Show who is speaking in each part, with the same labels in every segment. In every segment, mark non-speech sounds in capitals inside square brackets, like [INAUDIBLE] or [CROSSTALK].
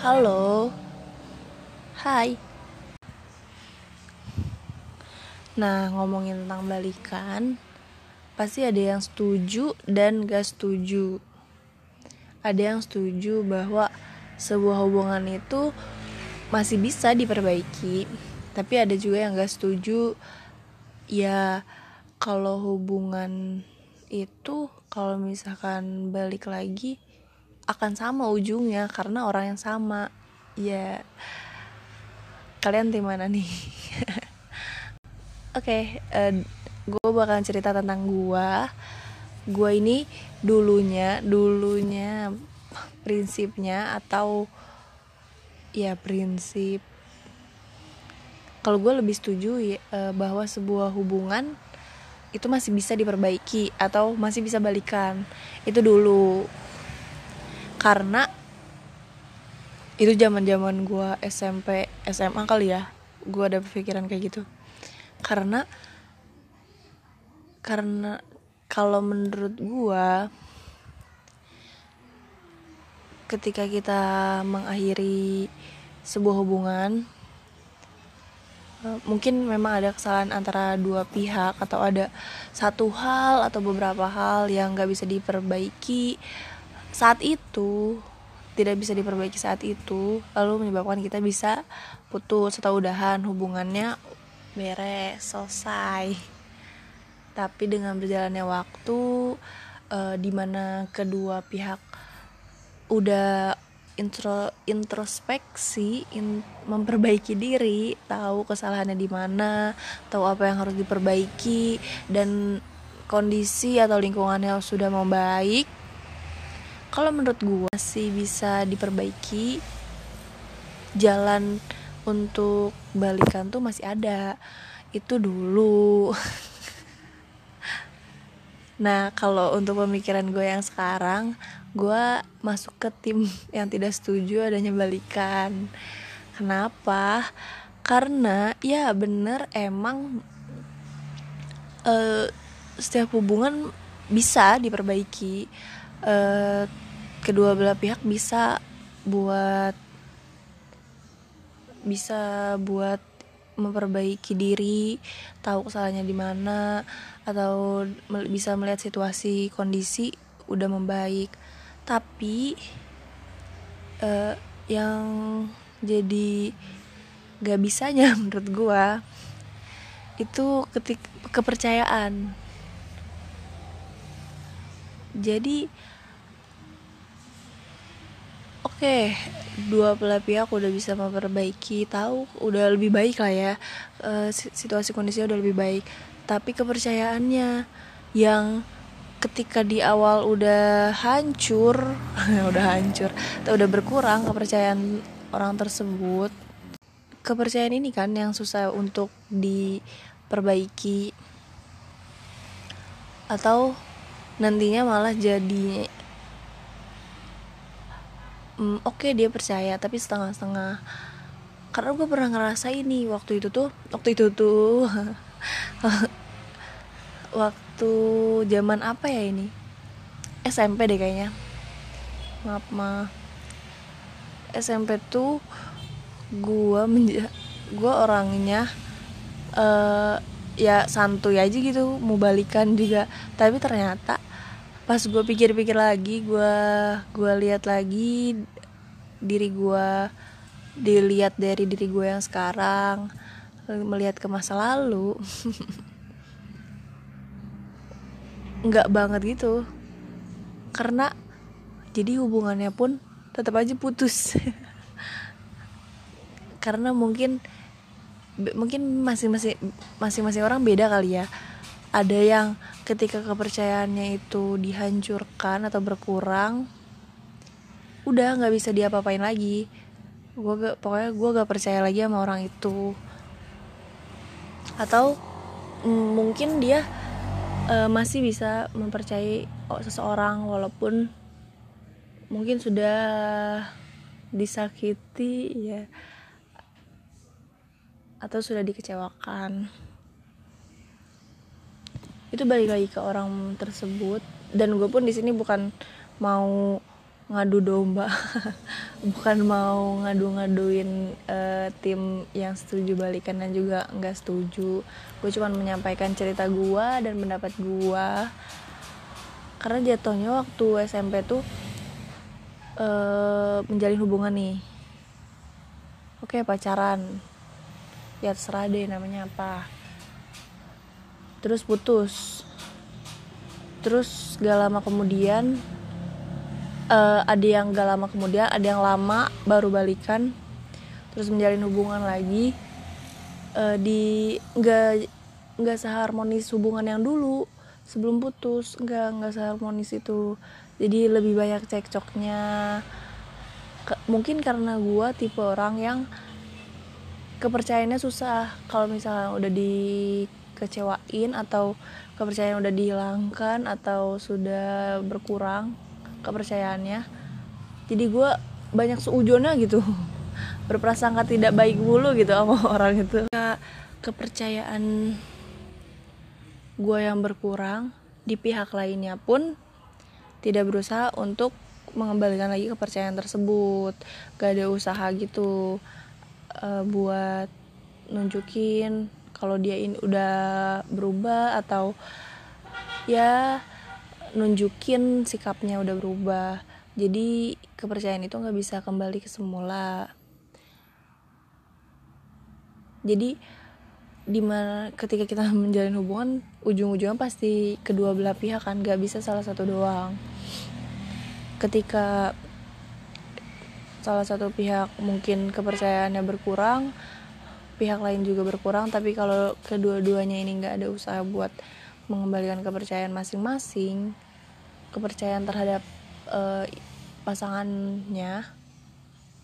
Speaker 1: Halo. Hai. Nah, ngomongin tentang balikan, pasti ada yang setuju dan gak setuju. Ada yang setuju bahwa sebuah hubungan itu masih bisa diperbaiki, tapi ada juga yang gak setuju. Ya, kalau hubungan itu kalau misalkan balik lagi akan sama ujungnya karena orang yang sama. Ya kalian tim mana nih? [LAUGHS] Oke okay, uh, eh, gue bakalan cerita tentang gue gue ini dulunya dulunya prinsipnya atau ya prinsip kalau gue lebih setuju ya, uh, bahwa sebuah hubungan itu masih bisa diperbaiki atau masih bisa balikan. Itu dulu karena itu zaman zaman gue SMP SMA kali ya. Gue ada pikiran kayak gitu. Karena karena kalau menurut gue ketika kita mengakhiri sebuah hubungan eh, mungkin memang ada kesalahan antara dua pihak atau ada satu hal atau beberapa hal yang gak bisa diperbaiki saat itu tidak bisa diperbaiki saat itu lalu menyebabkan kita bisa putus atau udahan hubungannya beres selesai. Tapi dengan berjalannya waktu uh, di mana kedua pihak udah intro introspeksi in, memperbaiki diri tahu kesalahannya di mana tahu apa yang harus diperbaiki dan kondisi atau lingkungannya sudah membaik kalau menurut gue sih bisa diperbaiki jalan untuk balikan tuh masih ada. Itu dulu. [LAUGHS] Nah kalau untuk pemikiran gue yang sekarang gue masuk ke tim [LAUGHS] yang tidak setuju adanya balikan. Kenapa? Karena ya bener emang uh, setiap hubungan bisa diperbaiki uh, kedua belah pihak bisa buat bisa buat memperbaiki diri, tahu kesalahannya di mana atau bisa melihat situasi kondisi udah membaik. Tapi uh, yang jadi gak bisanya [LAUGHS] menurut gua itu ketik kepercayaan. Jadi Oke, dua belah pihak udah bisa memperbaiki, tahu udah lebih baik lah ya. E, situasi kondisinya udah lebih baik. Tapi kepercayaannya yang ketika di awal udah hancur, [LAUGHS] udah hancur, atau udah berkurang kepercayaan orang tersebut. Kepercayaan ini kan yang susah untuk diperbaiki atau nantinya malah jadi mm, oke okay, dia percaya tapi setengah-setengah. Karena gue pernah ngerasa ini waktu itu tuh waktu itu tuh [LAUGHS] waktu zaman apa ya ini? SMP deh kayaknya. Maaf ma. SMP tuh gue menja gue orangnya uh, ya santuy aja gitu mau balikan juga. Tapi ternyata pas gue pikir-pikir lagi gue gue lihat lagi diri gue dilihat dari diri gue yang sekarang melihat ke masa lalu. [LAUGHS] Nggak banget gitu. Karena jadi hubungannya pun tetap aja putus. [LAUGHS] Karena mungkin mungkin masing-masing masing-masing orang beda kali ya ada yang ketika kepercayaannya itu dihancurkan atau berkurang udah nggak bisa diapa-apain lagi. Gue gak pokoknya gue gak percaya lagi sama orang itu. Atau mm, mungkin dia uh, masih bisa mempercayai seseorang walaupun mungkin sudah disakiti ya atau sudah dikecewakan itu balik lagi ke orang tersebut. Dan gue pun di sini bukan mau ngadu domba [LAUGHS] bukan mau ngadu-ngaduin uh, tim yang setuju balikan dan juga nggak setuju. Gue cuma menyampaikan cerita gue dan pendapat gue karena jatuhnya waktu SMP tuh uh, menjalin hubungan nih. Oke pacaran. Ya terserah deh namanya apa terus putus. Terus gak lama kemudian uh, ada yang gak lama kemudian ada yang lama baru balikan. Terus menjalin hubungan lagi. Uh, di nggak nggak seharmonis hubungan yang dulu sebelum putus. Nggak nggak seharmonis itu. Jadi lebih banyak cekcoknya. Ke, mungkin karena gue tipe orang yang kepercayaannya susah. Kalau misalnya udah dikecewain atau kepercayaan udah dihilangkan atau sudah berkurang kepercayaannya jadi gue banyak seujona gitu. [LAUGHS] Berprasangka tidak baik mulu gitu sama [LAUGHS] orang itu. Kepercayaan gue yang berkurang di pihak lainnya pun tidak berusaha untuk mengembalikan lagi kepercayaan tersebut. Gak ada usaha gitu uh, buat nunjukin kalau dia ini udah berubah atau ya nunjukin sikapnya udah berubah. Jadi kepercayaan itu nggak bisa kembali ke semula. Jadi di mana ketika kita [LAUGHS] menjalin hubungan ujung-ujungnya pasti kedua belah pihak kan nggak bisa salah satu doang. Ketika salah satu pihak mungkin kepercayaannya berkurang pihak lain juga berkurang tapi kalau kedua-duanya ini nggak ada usaha buat mengembalikan kepercayaan masing-masing kepercayaan terhadap uh, pasangannya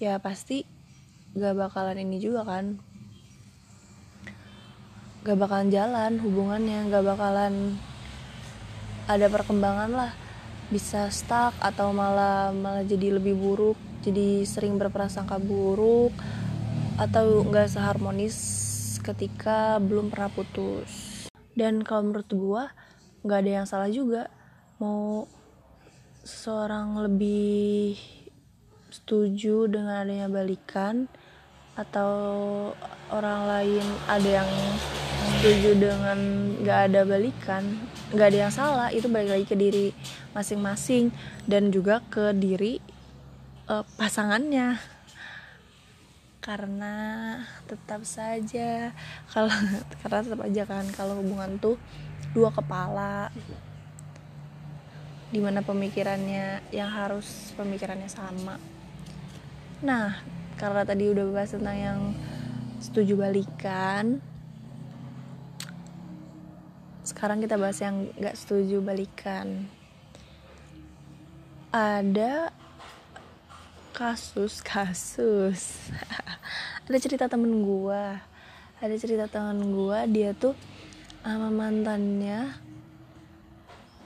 Speaker 1: ya pasti gak bakalan ini juga kan. Gak bakalan jalan hubungannya gak bakalan ada perkembangan lah. Bisa stuck atau malah malah jadi lebih buruk jadi sering berprasangka buruk atau nggak seharmonis ketika belum pernah putus. Dan kalau menurut gue nggak ada yang salah juga. Mau seseorang lebih setuju dengan adanya balikan atau orang lain ada yang setuju dengan nggak ada balikan nggak ada yang salah itu balik lagi ke diri masing-masing dan juga ke diri uh, pasangannya karena tetap saja kalau [LAUGHS] karena tetap aja kan kalau hubungan tuh dua kepala. Di mana pemikirannya yang harus pemikirannya sama. Nah karena tadi udah bahas tentang yang setuju balikan sekarang kita bahas yang gak setuju balikan. Ada kasus kasus [LAUGHS] ada cerita temen gue ada cerita temen gue dia tuh sama mantannya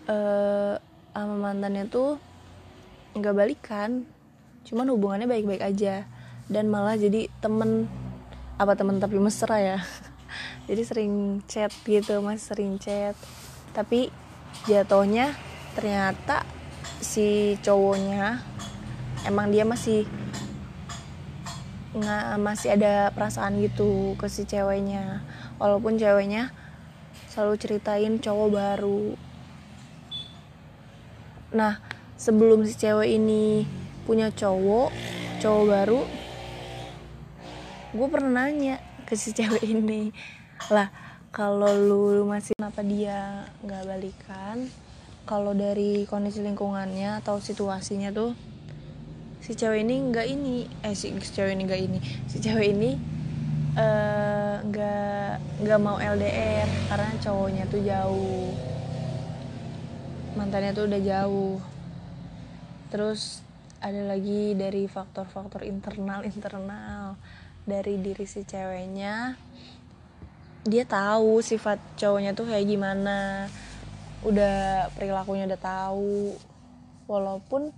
Speaker 1: uh, sama mantannya tuh nggak balikan cuman hubungannya baik-baik aja. Dan malah jadi temen apa temen tapi mesra ya. [LAUGHS] Jadi sering chat gitu mas sering chat. Tapi jatuhnya ternyata si cowoknya emang dia masih nggak masih ada perasaan gitu ke si ceweknya. Walaupun ceweknya selalu ceritain cowok baru. Nah sebelum si cewek ini punya cowok cowok baru gue pernah nanya ke si [LAUGHS] cewek ini lah kalau lu masih kenapa dia nggak balikan? Kalau dari kondisi lingkungannya atau situasinya tuh si cewek ini nggak ini eh si cewek ini nggak ini si cewek ini eh, nggak uh, nggak mau LDR karena cowoknya tuh jauh. Mantannya tuh udah jauh. Terus ada lagi dari faktor-faktor internal internal dari diri si ceweknya. Dia tahu sifat cowoknya tuh kayak gimana. Udah perilakunya udah tahu. Walaupun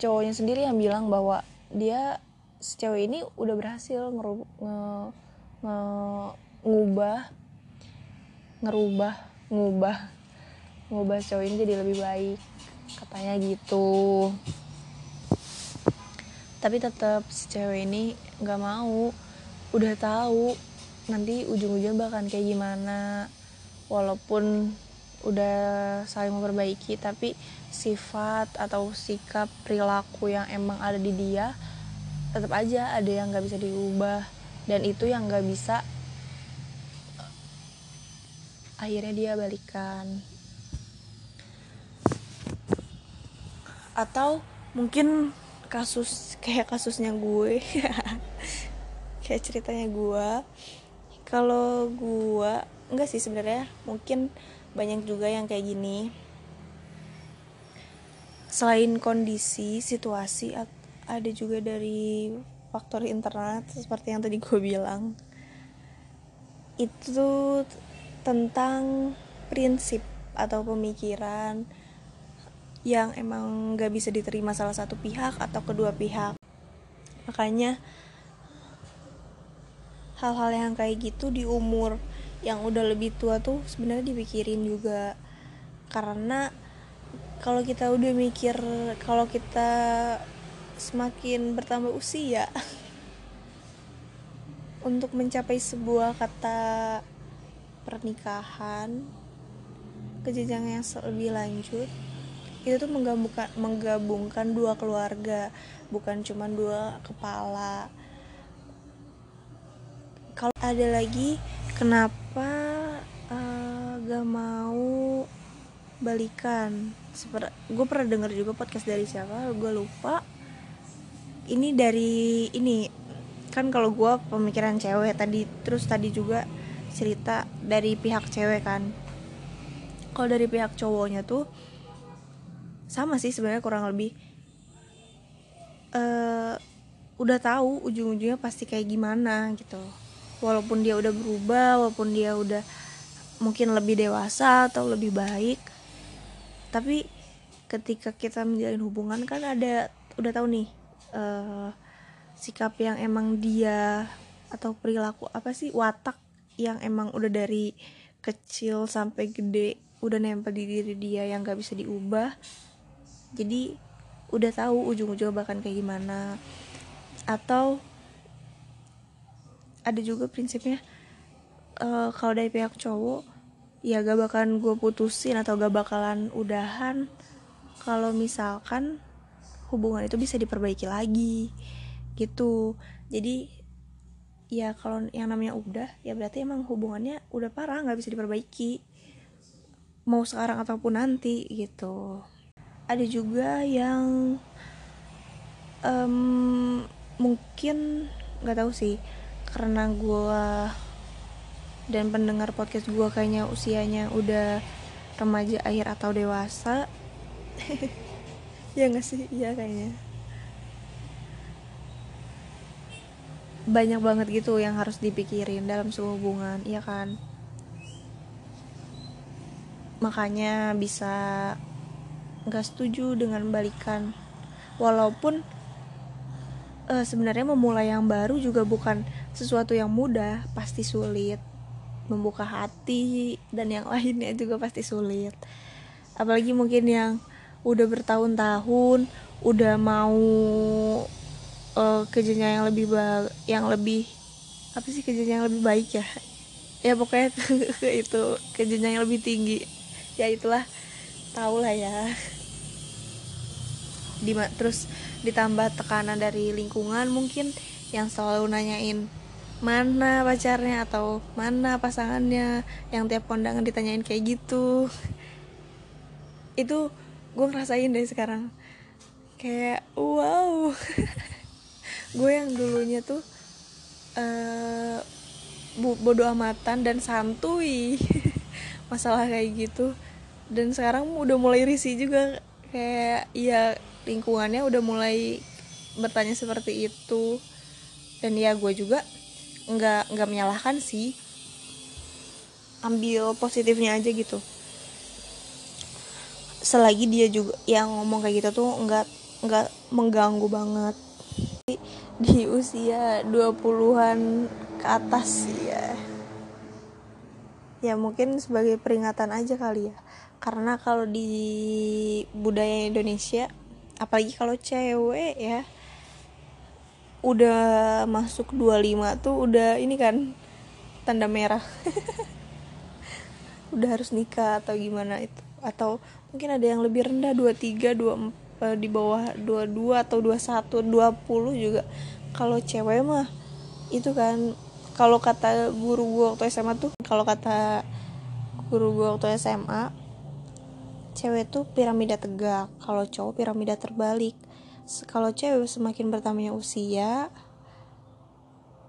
Speaker 1: cowoknya sendiri yang bilang bahwa dia cewek ini udah berhasil ngeru, nge, nge, ngubah ngerubah ngubah ngubah cowok ini jadi lebih baik katanya gitu. Tapi tetap si cewek ini nggak mau udah tahu nanti ujung-ujung bahkan kayak gimana. Walaupun udah saling memperbaiki tapi sifat atau sikap perilaku yang emang ada di dia tetap aja ada yang nggak bisa diubah. Dan itu yang nggak bisa akhirnya dia balikan. Atau mungkin kasus [LAUGHS] kayak kasusnya gue [LAUGHS] kayak ceritanya gue kalau gue enggak sih sebenarnya mungkin banyak juga yang kayak gini selain kondisi situasi ada juga dari faktor internet seperti yang tadi gue bilang. Itu tentang prinsip atau pemikiran yang emang gak bisa diterima salah satu pihak atau kedua pihak. Makanya hal-hal yang kayak gitu di umur yang udah lebih tua tuh sebenarnya dipikirin juga. Karena kalau kita udah mikir kalau kita semakin bertambah usia [LAUGHS] untuk mencapai sebuah kata pernikahan ke yang lebih lanjut itu tuh menggabungkan menggabungkan dua keluarga bukan cuma dua kepala. Kalau ada lagi kenapa uh, gak mau balikan. Seperti gue pernah denger juga podcast dari siapa gue lupa. Ini dari ini kan kalau gue pemikiran cewek tadi terus tadi juga cerita dari pihak cewek kan. Kalau dari pihak cowoknya tuh sama sih sebenarnya kurang lebih. Uh, udah tahu ujung-ujungnya pasti kayak gimana gitu. Walaupun dia udah berubah walaupun dia udah mungkin lebih dewasa atau lebih baik tapi ketika kita menjalin hubungan kan ada udah tahu nih uh, sikap yang emang dia atau perilaku apa sih watak yang emang udah dari kecil sampai gede udah nempel di diri dia yang gak bisa diubah. Jadi udah tahu ujung-ujung bahkan kayak gimana. Atau ada juga prinsipnya uh, kalau dari pihak cowok ya gak bakalan gue putusin atau gak bakalan udahan kalau misalkan hubungan itu bisa diperbaiki lagi gitu. Jadi ya kalau yang namanya udah ya berarti emang hubungannya udah parah nggak bisa diperbaiki. Mau sekarang ataupun nanti gitu. Ada juga yang um, mungkin nggak tahu sih karena gue dan pendengar podcast gue kayaknya usianya udah remaja akhir atau dewasa. [LAUGHS] Ya nggak sih? Iya kayaknya. Banyak banget gitu yang harus dipikirin dalam sebuah hubungan iya kan? Makanya bisa nggak setuju dengan balikan. Walaupun uh, sebenarnya memulai yang baru juga bukan sesuatu yang mudah pasti sulit membuka hati dan yang lainnya juga pasti sulit. Apalagi mungkin yang udah bertahun-tahun udah mau uh, ke yang lebih ba yang lebih apa sih ke yang lebih baik ya? Ya pokoknya [LAUGHS] itu ke yang lebih tinggi. Ya itulah. Tau lah ya. Di terus ditambah tekanan dari lingkungan mungkin yang selalu nanyain mana pacarnya atau mana pasangannya yang tiap kondangan ditanyain kayak gitu. Itu gue ngerasain dari sekarang. Kayak wow. [LAUGHS] Gue yang dulunya tuh uh, bodoh amatan dan santuy. [LAUGHS] Masalah kayak gitu. Dan sekarang udah mulai risih juga. Kayak ya lingkungannya udah mulai bertanya seperti itu. Dan ya gue juga nggak nggak menyalahkan sih. Ambil positifnya aja gitu. Selagi dia juga yang ngomong kayak gitu tuh nggak nggak mengganggu banget. Di usia 20-an ke atas ya. Ya mungkin sebagai peringatan aja kali ya. Karena kalau di budaya Indonesia apalagi kalau cewek ya udah masuk 25 tuh udah ini kan tanda merah. [LAUGHS] Udah harus nikah atau gimana itu. Atau mungkin ada yang lebih rendah 23 24 eh, di bawah 22 atau 21 20 juga. Kalau cewek mah itu kan kalau kata guru gue waktu SMA tuh kalau kata guru gue waktu SMA cewek tuh piramida tegak. Kalau cowok piramida terbalik kalau cewek semakin bertambahnya usia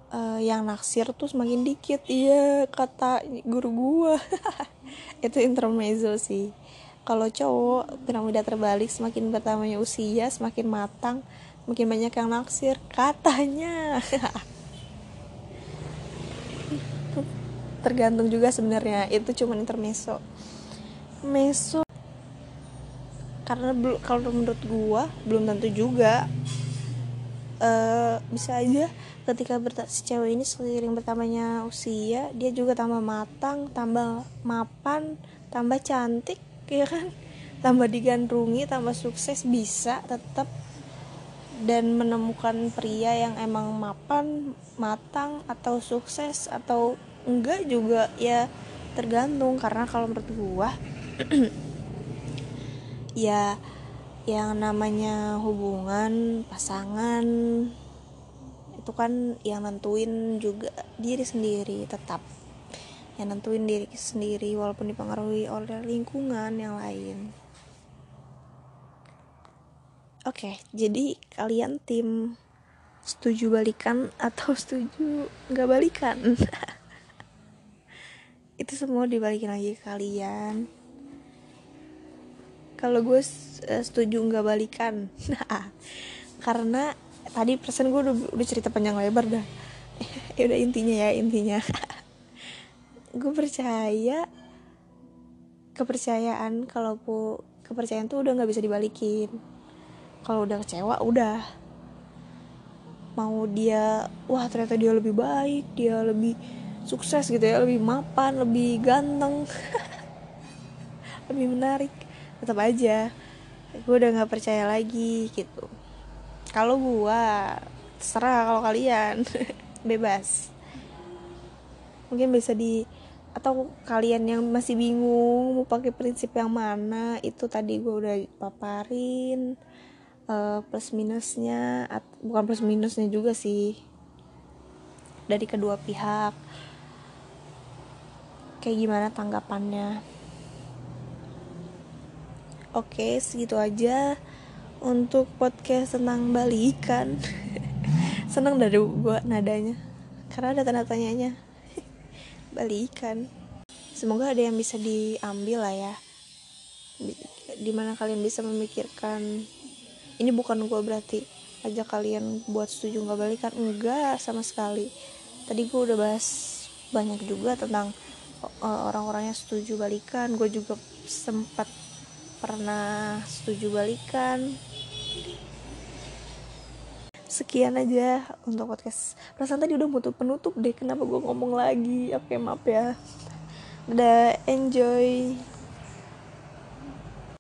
Speaker 1: uh, yang naksir tuh semakin dikit. Iya kata guru gua. [LAUGHS] Itu intermezzo sih. Kalau cowok piramida terbalik semakin bertambahnya usia semakin matang semakin banyak yang naksir. Katanya. [LAUGHS] Tergantung juga sebenarnya. Itu cuma intermezzo. Meso karena kalau menurut gua belum tentu juga. Uh, bisa aja ketika si cewek ini seiring bertambahnya usia dia juga tambah matang tambah mapan tambah cantik [LAUGHS] ya kan? Tambah digandrungi tambah sukses bisa tetap dan menemukan pria yang emang mapan matang atau sukses atau enggak juga ya tergantung. Karena kalau menurut gua [CLEARS THROAT] ya yang namanya hubungan pasangan itu kan yang nentuin juga diri sendiri tetap. Yang nentuin diri sendiri walaupun dipengaruhi oleh lingkungan yang lain. Oke jadi kalian tim setuju balikan atau [LAUGHS] setuju nggak balikan? [LAUGHS] Itu semua dibalikin lagi ke kalian kalau gue eh, setuju nggak balikan. [LAUGHS] Karena tadi persen gue udah, udah cerita panjang lebar dah. [LAUGHS] Ya udah intinya ya intinya. [LAUGHS] Gue percaya kepercayaan kalau kepercayaan tuh udah nggak bisa dibalikin. Kalau udah kecewa udah. Mau dia wah ternyata dia lebih baik dia lebih sukses gitu ya lebih mapan lebih ganteng. Lebih menarik tetap aja. Gue udah nggak percaya lagi gitu. Kalau gua terserah kalau kalian. [LAUGHS] Bebas. Mungkin bisa di atau kalian yang masih bingung mau pakai prinsip yang mana itu tadi gue udah paparin uh, plus minusnya bukan plus minusnya juga sih. Dari kedua pihak. Kayak gimana tanggapannya oke segitu aja untuk podcast tentang balikan [LAUGHS] seneng dari gua nadanya karena ada tanda tanyanya [LAUGHS] balikan semoga ada yang bisa diambil lah ya. Di mana kalian bisa memikirkan ini bukan gua berarti aja kalian buat setuju nggak balikan enggak sama sekali. Tadi gua udah bahas banyak juga tentang uh, orang-orang yang setuju balikan gue juga sempat pernah setuju balikan. Sekian aja untuk podcast. Perasaan tadi udah butuh penutup deh kenapa gue ngomong lagi? Oke maaf ya. Udah enjoy